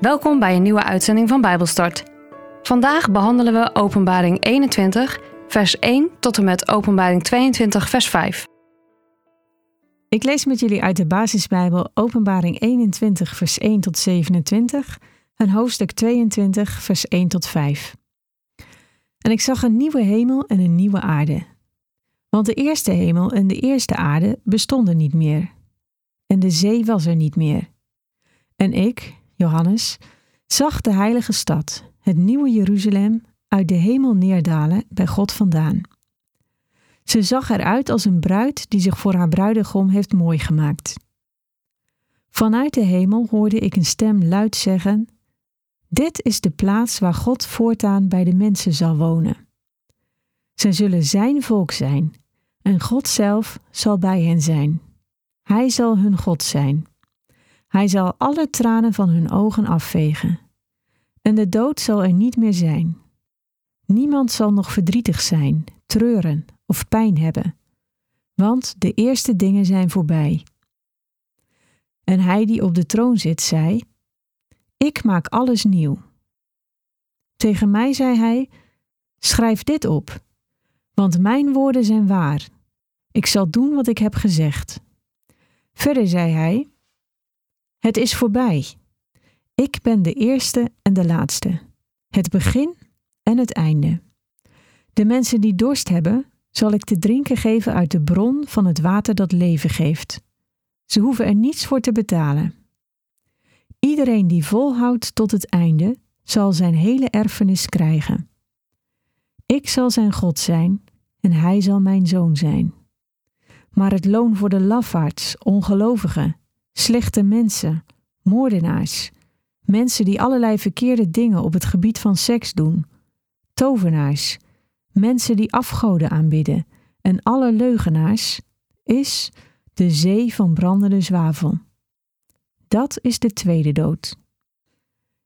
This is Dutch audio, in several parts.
Welkom bij een nieuwe uitzending van Bijbelstart. Vandaag behandelen we Openbaring 21, vers 1 tot en met Openbaring 22, vers 5. Ik lees met jullie uit de basisbijbel Openbaring 21, vers 1 tot 27 en hoofdstuk 22, vers 1 tot 5. En ik zag een nieuwe hemel en een nieuwe aarde. Want de eerste hemel en de eerste aarde bestonden niet meer. En de zee was er niet meer. En ik, Johannes, zag de heilige stad, het nieuwe Jeruzalem, uit de hemel neerdalen bij God vandaan. Ze zag eruit als een bruid die zich voor haar bruidegom heeft mooi gemaakt. Vanuit de hemel hoorde ik een stem luid zeggen: Dit is de plaats waar God voortaan bij de mensen zal wonen. Zij zullen zijn volk zijn, en God zelf zal bij hen zijn. Hij zal hun God zijn. Hij zal alle tranen van hun ogen afvegen. En de dood zal er niet meer zijn. Niemand zal nog verdrietig zijn, treuren of pijn hebben, want de eerste dingen zijn voorbij. En hij die op de troon zit, zei: Ik maak alles nieuw. Tegen mij zei hij: Schrijf dit op, want mijn woorden zijn waar. Ik zal doen wat ik heb gezegd. Verder zei hij: het is voorbij. Ik ben de eerste en de laatste, het begin en het einde. De mensen die dorst hebben, zal ik te drinken geven uit de bron van het water dat leven geeft. Ze hoeven er niets voor te betalen. Iedereen die volhoudt tot het einde, zal zijn hele erfenis krijgen. Ik zal zijn God zijn en hij zal mijn zoon zijn. Maar het loon voor de lafaards, ongelovigen, slechte mensen, moordenaars, mensen die allerlei verkeerde dingen op het gebied van seks doen, tovenaars, mensen die afgoden aanbidden en alle leugenaars, is de zee van brandende zwavel. Dat is de tweede dood.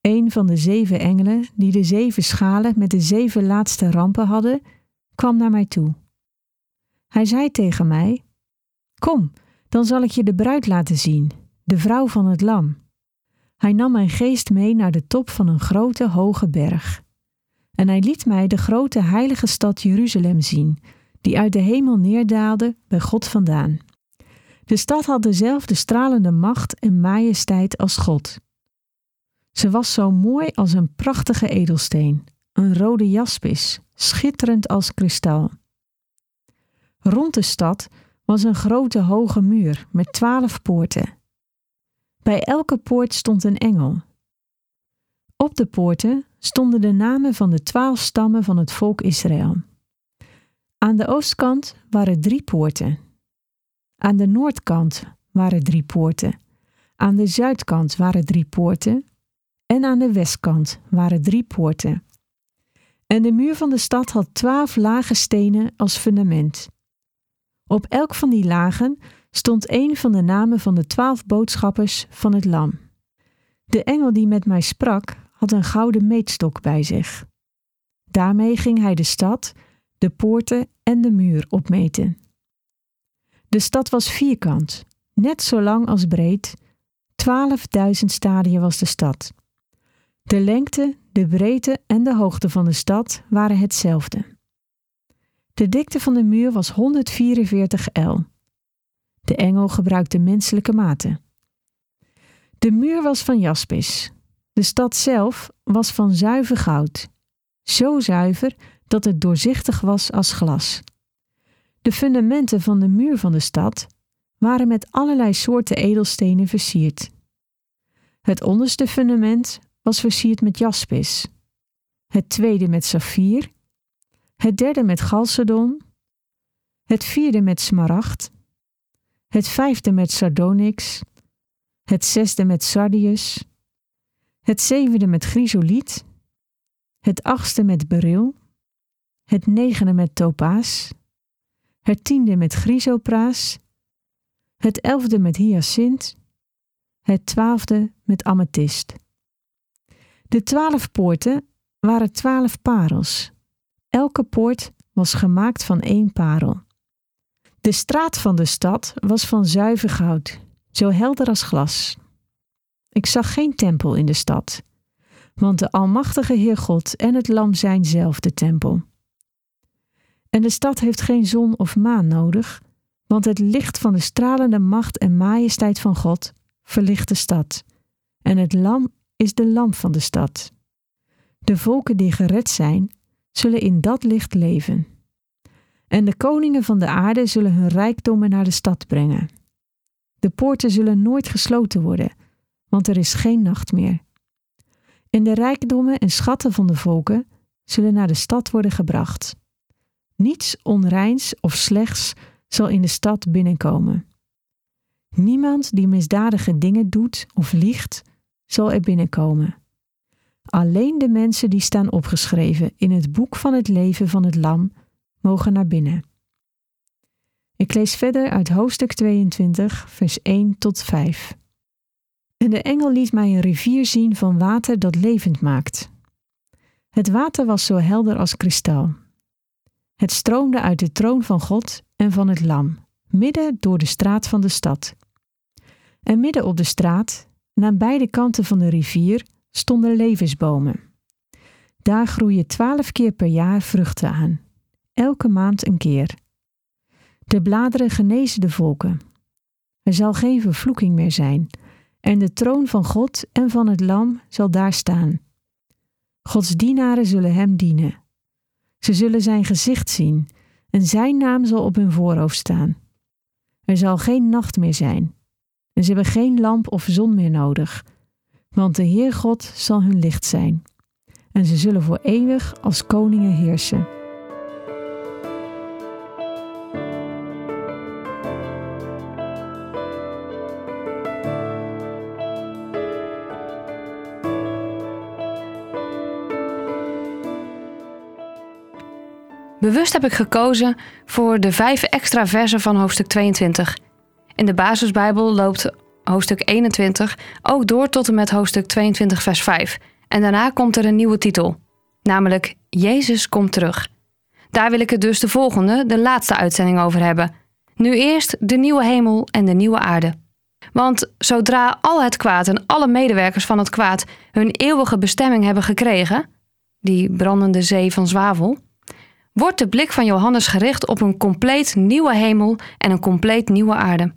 Een van de zeven engelen die de zeven schalen met de zeven laatste rampen hadden, kwam naar mij toe. Hij zei tegen mij: Kom, dan zal ik je de bruid laten zien, de vrouw van het lam. Hij nam mijn geest mee naar de top van een grote hoge berg. En hij liet mij de grote heilige stad Jeruzalem zien, die uit de hemel neerdaalde bij God vandaan. De stad had dezelfde stralende macht en majesteit als God. Ze was zo mooi als een prachtige edelsteen, een rode jaspis, schitterend als kristal. Rond de stad was een grote hoge muur met twaalf poorten. Bij elke poort stond een engel. Op de poorten stonden de namen van de twaalf stammen van het volk Israël. Aan de oostkant waren drie poorten. Aan de noordkant waren drie poorten. Aan de zuidkant waren drie poorten. En aan de westkant waren drie poorten. En de muur van de stad had twaalf lage stenen als fundament. Op elk van die lagen stond een van de namen van de twaalf boodschappers van het Lam. De engel die met mij sprak had een gouden meetstok bij zich. Daarmee ging hij de stad, de poorten en de muur opmeten. De stad was vierkant, net zo lang als breed. Twaalfduizend stadien was de stad. De lengte, de breedte en de hoogte van de stad waren hetzelfde. De dikte van de muur was 144 L. De engel gebruikte menselijke maten. De muur was van jaspis. De stad zelf was van zuiver goud. Zo zuiver dat het doorzichtig was als glas. De fundamenten van de muur van de stad waren met allerlei soorten edelstenen versierd. Het onderste fundament was versierd met jaspis, het tweede met saffier het derde met galsedon, het vierde met smaragd, het vijfde met sardonyx, het zesde met sardius, het zevende met chrysoliet, het achtste met beryl, het negende met topaas, het tiende met chrysopraas, het elfde met hyacint, het twaalfde met amethyst. De twaalf poorten waren twaalf parels Elke poort was gemaakt van één parel. De straat van de stad was van zuiver goud, zo helder als glas. ik zag geen tempel in de stad, want de Almachtige Heer God en het Lam zijn zelf de tempel. En de stad heeft geen zon of maan nodig, want het licht van de stralende macht en majesteit van God verlicht de stad, en het Lam is de lamp van de stad. De volken die gered zijn, zullen in dat licht leven. En de koningen van de aarde zullen hun rijkdommen naar de stad brengen. De poorten zullen nooit gesloten worden, want er is geen nacht meer. En de rijkdommen en schatten van de volken zullen naar de stad worden gebracht. Niets onreins of slechts zal in de stad binnenkomen. Niemand die misdadige dingen doet of liegt, zal er binnenkomen. Alleen de mensen die staan opgeschreven in het boek van het leven van het Lam mogen naar binnen. Ik lees verder uit hoofdstuk 22, vers 1 tot 5. En de engel liet mij een rivier zien van water dat levend maakt. Het water was zo helder als kristal. Het stroomde uit de troon van God en van het Lam, midden door de straat van de stad. En midden op de straat, aan beide kanten van de rivier, stonden levensbomen. Daar groeien twaalf keer per jaar vruchten aan, elke maand een keer. De bladeren genezen de volken. Er zal geen vervloeking meer zijn, en de troon van God en van het Lam zal daar staan. Gods dienaren zullen hem dienen. Ze zullen zijn gezicht zien, en zijn naam zal op hun voorhoofd staan. Er zal geen nacht meer zijn, en ze hebben geen lamp of zon meer nodig, want de Heer God zal hun licht zijn, en ze zullen voor eeuwig als koningen heersen. Bewust heb ik gekozen voor de vijf extra versen van hoofdstuk 22. In de basisbijbel loopt hoofdstuk 21 ook door tot en met hoofdstuk 22 vers 5. En daarna komt er een nieuwe titel, namelijk Jezus komt terug. Daar wil ik het dus de volgende, de laatste uitzending over hebben. Nu eerst de nieuwe hemel en de nieuwe aarde. Want zodra al het kwaad en alle medewerkers van het kwaad hun eeuwige bestemming hebben gekregen, die brandende zee van zwavel, wordt de blik van Johannes gericht op een compleet nieuwe hemel en een compleet nieuwe aarde.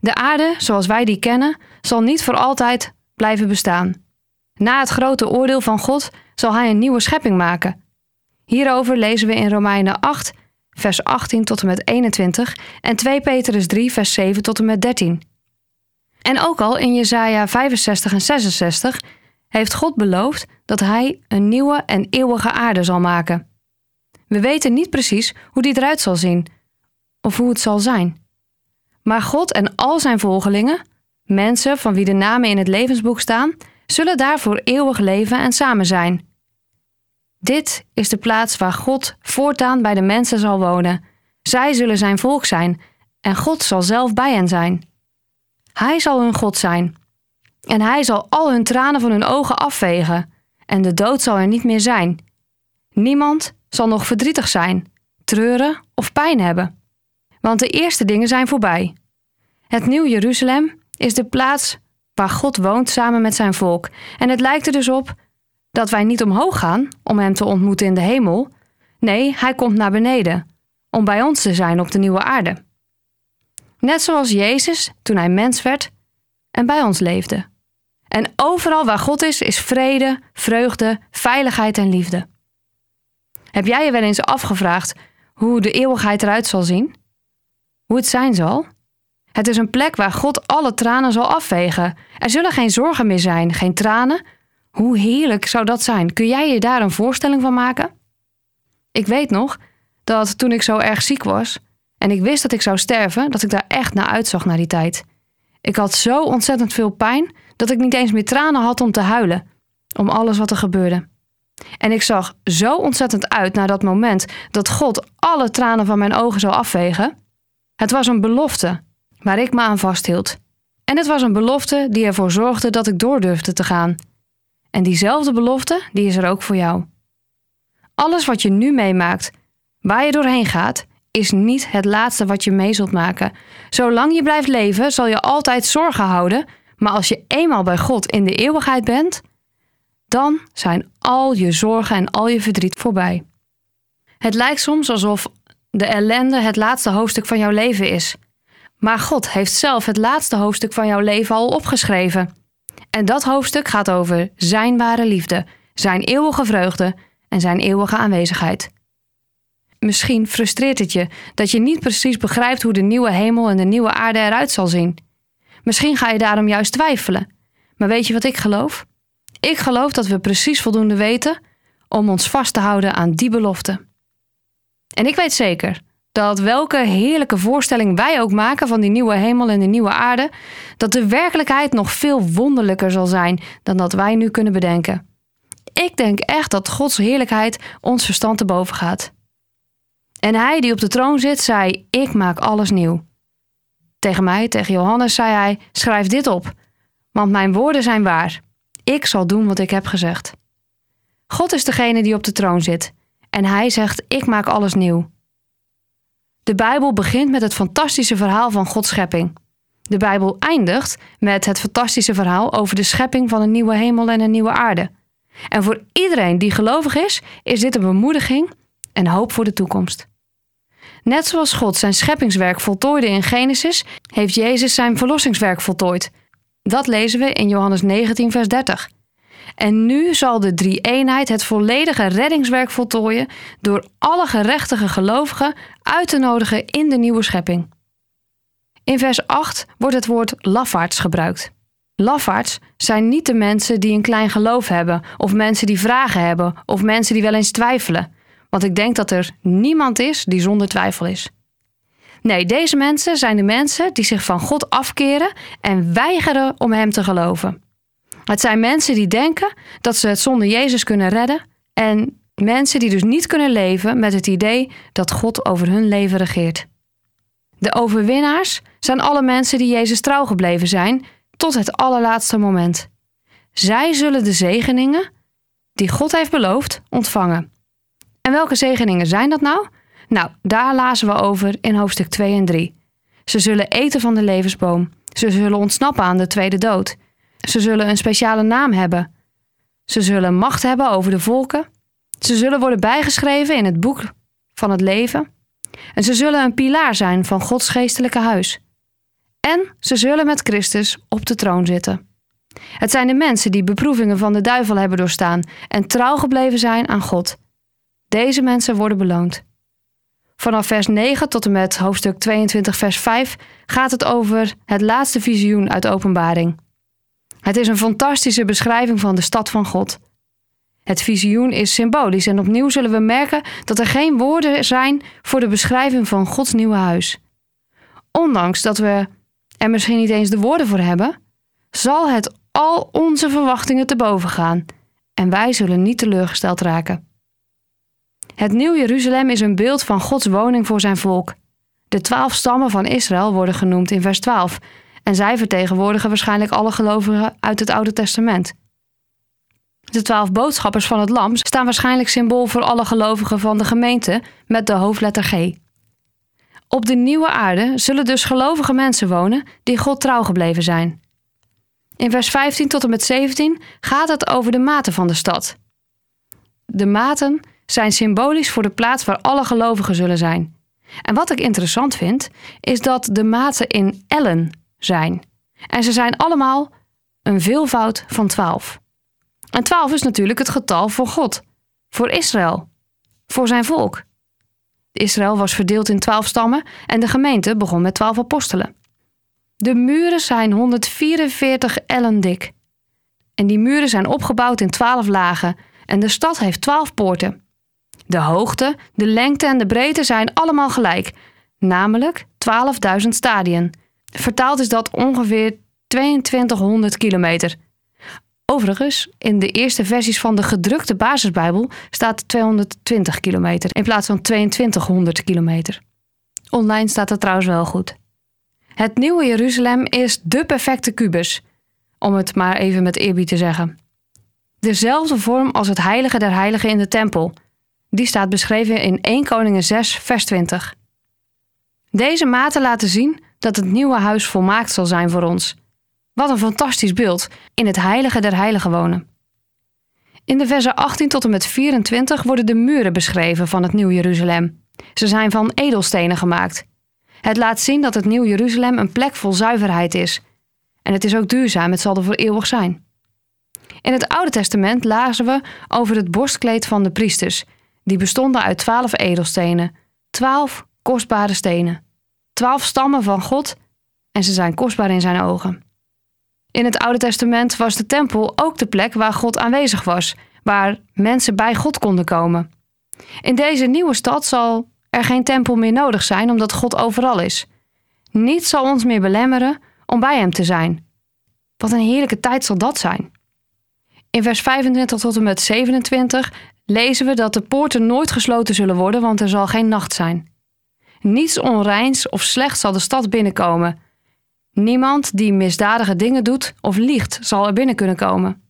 De aarde, zoals wij die kennen, zal niet voor altijd blijven bestaan. Na het grote oordeel van God zal Hij een nieuwe schepping maken. Hierover lezen we in Romeinen 8, vers 18 tot en met 21 en 2 Petrus 3, vers 7 tot en met 13. En ook al in Jesaja 65 en 66 heeft God beloofd dat Hij een nieuwe en eeuwige aarde zal maken. We weten niet precies hoe die eruit zal zien of hoe het zal zijn. Maar God en al zijn volgelingen, mensen van wie de namen in het levensboek staan, zullen daar voor eeuwig leven en samen zijn. Dit is de plaats waar God voortaan bij de mensen zal wonen. Zij zullen zijn volk zijn en God zal zelf bij hen zijn. Hij zal hun God zijn. En hij zal al hun tranen van hun ogen afvegen, en de dood zal er niet meer zijn. Niemand zal nog verdrietig zijn, treuren of pijn hebben. Want de eerste dingen zijn voorbij. Het Nieuw Jeruzalem is de plaats waar God woont samen met zijn volk. En het lijkt er dus op dat wij niet omhoog gaan om hem te ontmoeten in de hemel. Nee, hij komt naar beneden om bij ons te zijn op de nieuwe aarde. Net zoals Jezus toen hij mens werd en bij ons leefde. En overal waar God is, is vrede, vreugde, veiligheid en liefde. Heb jij je wel eens afgevraagd hoe de eeuwigheid eruit zal zien? Hoe het zijn zal? Het is een plek waar God alle tranen zal afvegen. Er zullen geen zorgen meer zijn, geen tranen. Hoe heerlijk zou dat zijn? Kun jij je daar een voorstelling van maken? Ik weet nog dat toen ik zo erg ziek was en ik wist dat ik zou sterven, dat ik daar echt naar uitzag naar die tijd. Ik had zo ontzettend veel pijn dat ik niet eens meer tranen had om te huilen, om alles wat er gebeurde. En ik zag zo ontzettend uit naar dat moment dat God alle tranen van mijn ogen zou afvegen. Het was een belofte waar ik me aan vasthield. En het was een belofte die ervoor zorgde dat ik door durfde te gaan. En diezelfde belofte, die is er ook voor jou. Alles wat je nu meemaakt, waar je doorheen gaat, is niet het laatste wat je mee zult maken. Zolang je blijft leven, zal je altijd zorgen houden, Maar als je eenmaal bij God in de eeuwigheid bent, dan zijn al je zorgen en al je verdriet voorbij. Het lijkt soms alsof de ellende het laatste hoofdstuk van jouw leven is. Maar God heeft zelf het laatste hoofdstuk van jouw leven al opgeschreven. En dat hoofdstuk gaat over Zijn ware liefde, Zijn eeuwige vreugde en Zijn eeuwige aanwezigheid. Misschien frustreert het je dat je niet precies begrijpt hoe de nieuwe hemel en de nieuwe aarde eruit zal zien. Misschien ga je daarom juist twijfelen. Maar weet je wat ik geloof? Ik geloof dat we precies voldoende weten om ons vast te houden aan die belofte. En ik weet zeker dat welke heerlijke voorstelling wij ook maken van die nieuwe hemel en de nieuwe aarde, dat de werkelijkheid nog veel wonderlijker zal zijn dan dat wij nu kunnen bedenken. Ik denk echt dat Gods heerlijkheid ons verstand te boven gaat. En hij die op de troon zit, zei: Ik maak alles nieuw. Tegen mij, tegen Johannes, zei hij: Schrijf dit op, want mijn woorden zijn waar. Ik zal doen wat ik heb gezegd. God is degene die op de troon zit en hij zegt: Ik maak alles nieuw. De Bijbel begint met het fantastische verhaal van Gods schepping. De Bijbel eindigt met het fantastische verhaal over de schepping van een nieuwe hemel en een nieuwe aarde. En voor iedereen die gelovig is, is dit een bemoediging en hoop voor de toekomst. Net zoals God zijn scheppingswerk voltooide in Genesis, heeft Jezus zijn verlossingswerk voltooid. Dat lezen we in Johannes 19, vers 30. En nu zal de drie-eenheid het volledige reddingswerk voltooien door alle gerechtige gelovigen uit te nodigen in de nieuwe schepping. In vers 8 wordt het woord lafaards gebruikt. Lafaards zijn niet de mensen die een klein geloof hebben, of mensen die vragen hebben, of mensen die wel eens twijfelen. Want ik denk dat er niemand is die zonder twijfel is. Nee, deze mensen zijn de mensen die zich van God afkeren en weigeren om Hem te geloven. Het zijn mensen die denken dat ze het zonder Jezus kunnen redden en mensen die dus niet kunnen leven met het idee dat God over hun leven regeert. De overwinnaars zijn alle mensen die Jezus trouw gebleven zijn tot het allerlaatste moment. Zij zullen de zegeningen die God heeft beloofd ontvangen. En welke zegeningen zijn dat nou? Nou, daar lazen we over in hoofdstuk 2 en 3. Ze zullen eten van de levensboom. Ze zullen ontsnappen aan de tweede dood. Ze zullen een speciale naam hebben. Ze zullen macht hebben over de volken. Ze zullen worden bijgeschreven in het boek van het leven. En ze zullen een pilaar zijn van Gods geestelijke huis. En ze zullen met Christus op de troon zitten. Het zijn de mensen die beproevingen van de duivel hebben doorstaan en trouw gebleven zijn aan God. Deze mensen worden beloond. Vanaf vers 9 tot en met hoofdstuk 22, vers 5 gaat het over het laatste visioen uit Openbaring. Het is een fantastische beschrijving van de stad van God. Het visioen is symbolisch en opnieuw zullen we merken dat er geen woorden zijn voor de beschrijving van Gods nieuwe huis. Ondanks dat we er misschien niet eens de woorden voor hebben, zal het al onze verwachtingen te boven gaan en wij zullen niet teleurgesteld raken. Het Nieuw Jeruzalem is een beeld van Gods woning voor zijn volk. De twaalf stammen van Israël worden genoemd in vers 12 en zij vertegenwoordigen waarschijnlijk alle gelovigen uit het Oude Testament. De twaalf boodschappers van het Lam staan waarschijnlijk symbool voor alle gelovigen van de gemeente met de hoofdletter G. Op de nieuwe aarde zullen dus gelovige mensen wonen die God trouw gebleven zijn. In vers 15 tot en met 17 gaat het over de maten van de stad. De maten zijn symbolisch voor de plaats waar alle gelovigen zullen zijn. En wat ik interessant vind, is dat de maten in ellen zijn. En ze zijn allemaal een veelvoud van 12. En 12 is natuurlijk het getal voor God, voor Israël, voor zijn volk. Israël was verdeeld in 12 stammen en de gemeente begon met 12 apostelen. De muren zijn 144 ellen dik. En die muren zijn opgebouwd in 12 lagen en de stad heeft 12 poorten. De hoogte, de lengte en de breedte zijn allemaal gelijk, namelijk 12.000 stadien. Vertaald is dat ongeveer 2200 kilometer. Overigens, in de eerste versies van de gedrukte basisbijbel staat 220 kilometer in plaats van 2200 kilometer. Online staat het trouwens wel goed. Het nieuwe Jeruzalem is de perfecte kubus, om het maar even met eerbied te zeggen. Dezelfde vorm als het heilige der heiligen in de tempel. Die staat beschreven in 1 Koningen 6 vers 20. Deze maten laten zien dat het nieuwe huis volmaakt zal zijn voor ons. Wat een fantastisch beeld, in het heilige der heiligen wonen. In de versen 18 tot en met 24 worden de muren beschreven van het Nieuw Jeruzalem. Ze zijn van edelstenen gemaakt. Het laat zien dat het Nieuw Jeruzalem een plek vol zuiverheid is. En het is ook duurzaam, het zal er voor eeuwig zijn. In het Oude Testament lazen we over het borstkleed van de priesters. Die bestonden uit twaalf edelstenen, twaalf kostbare stenen. Twaalf stammen van God en ze zijn kostbaar in zijn ogen. In het Oude Testament was de tempel ook de plek waar God aanwezig was, waar mensen bij God konden komen. In deze nieuwe stad zal er geen tempel meer nodig zijn, omdat God overal is. Niets zal ons meer belemmeren om bij Hem te zijn. Wat een heerlijke tijd zal dat zijn. In vers 25 tot en met 27 lezen we dat de poorten nooit gesloten zullen worden, want er zal geen nacht zijn. Niets onreins of slechts zal de stad binnenkomen. Niemand die misdadige dingen doet of liegt zal er binnen kunnen komen.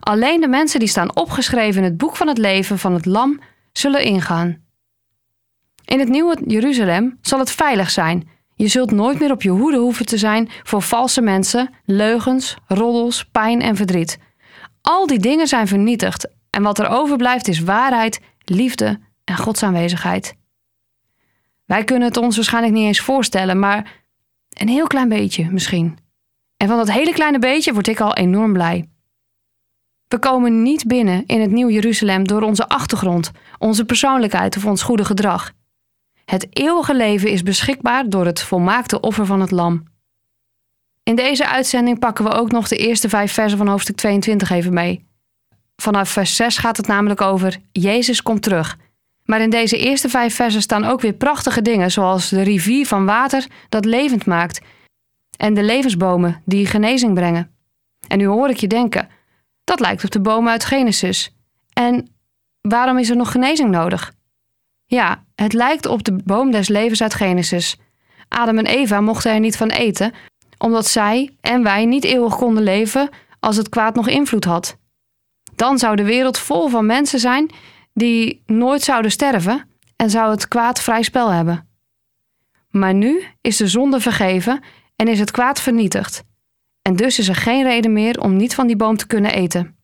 Alleen de mensen die staan opgeschreven in het boek van het leven van het Lam zullen ingaan. In het nieuwe Jeruzalem zal het veilig zijn. Je zult nooit meer op je hoede hoeven te zijn voor valse mensen, leugens, roddels, pijn en verdriet. Al die dingen zijn vernietigd en wat er overblijft is waarheid, liefde en Gods aanwezigheid. Wij kunnen het ons waarschijnlijk niet eens voorstellen, maar een heel klein beetje misschien. En van dat hele kleine beetje word ik al enorm blij. We komen niet binnen in het Nieuw Jeruzalem door onze achtergrond, onze persoonlijkheid of ons goede gedrag. Het eeuwige leven is beschikbaar door het volmaakte offer van het Lam. In deze uitzending pakken we ook nog de eerste vijf versen van hoofdstuk 22 even mee. Vanaf vers 6 gaat het namelijk over Jezus komt terug. Maar in deze eerste vijf versen staan ook weer prachtige dingen, zoals de rivier van water dat levend maakt en de levensbomen die genezing brengen. En nu hoor ik je denken, dat lijkt op de bomen uit Genesis. En waarom is er nog genezing nodig? Ja, het lijkt op de boom des levens uit Genesis. Adam en Eva mochten er niet van eten, omdat zij en wij niet eeuwig konden leven als het kwaad nog invloed had. Dan zou de wereld vol van mensen zijn die nooit zouden sterven en zou het kwaad vrij spel hebben. Maar nu is de zonde vergeven en is het kwaad vernietigd. En dus is er geen reden meer om niet van die boom te kunnen eten.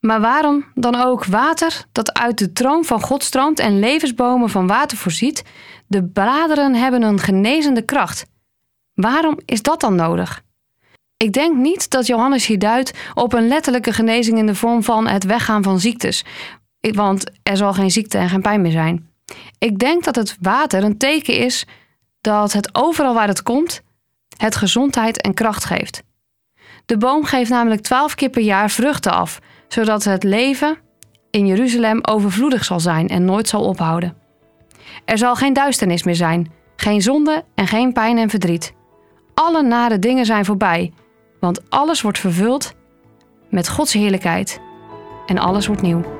Maar waarom dan ook water dat uit de troon van God stroomt en levensbomen van water voorziet? De bladeren hebben een genezende kracht. Waarom is dat dan nodig? Ik denk niet dat Johannes hier duidt op een letterlijke genezing in de vorm van het weggaan van ziektes, want er zal geen ziekte en geen pijn meer zijn. Ik denk dat het water een teken is dat het overal waar het komt, het gezondheid en kracht geeft. De boom geeft namelijk twaalf keer per jaar vruchten af, zodat het leven in Jeruzalem overvloedig zal zijn en nooit zal ophouden. Er zal geen duisternis meer zijn, geen zonde en geen pijn en verdriet. Alle nare dingen zijn voorbij, want alles wordt vervuld met Gods heerlijkheid en alles wordt nieuw.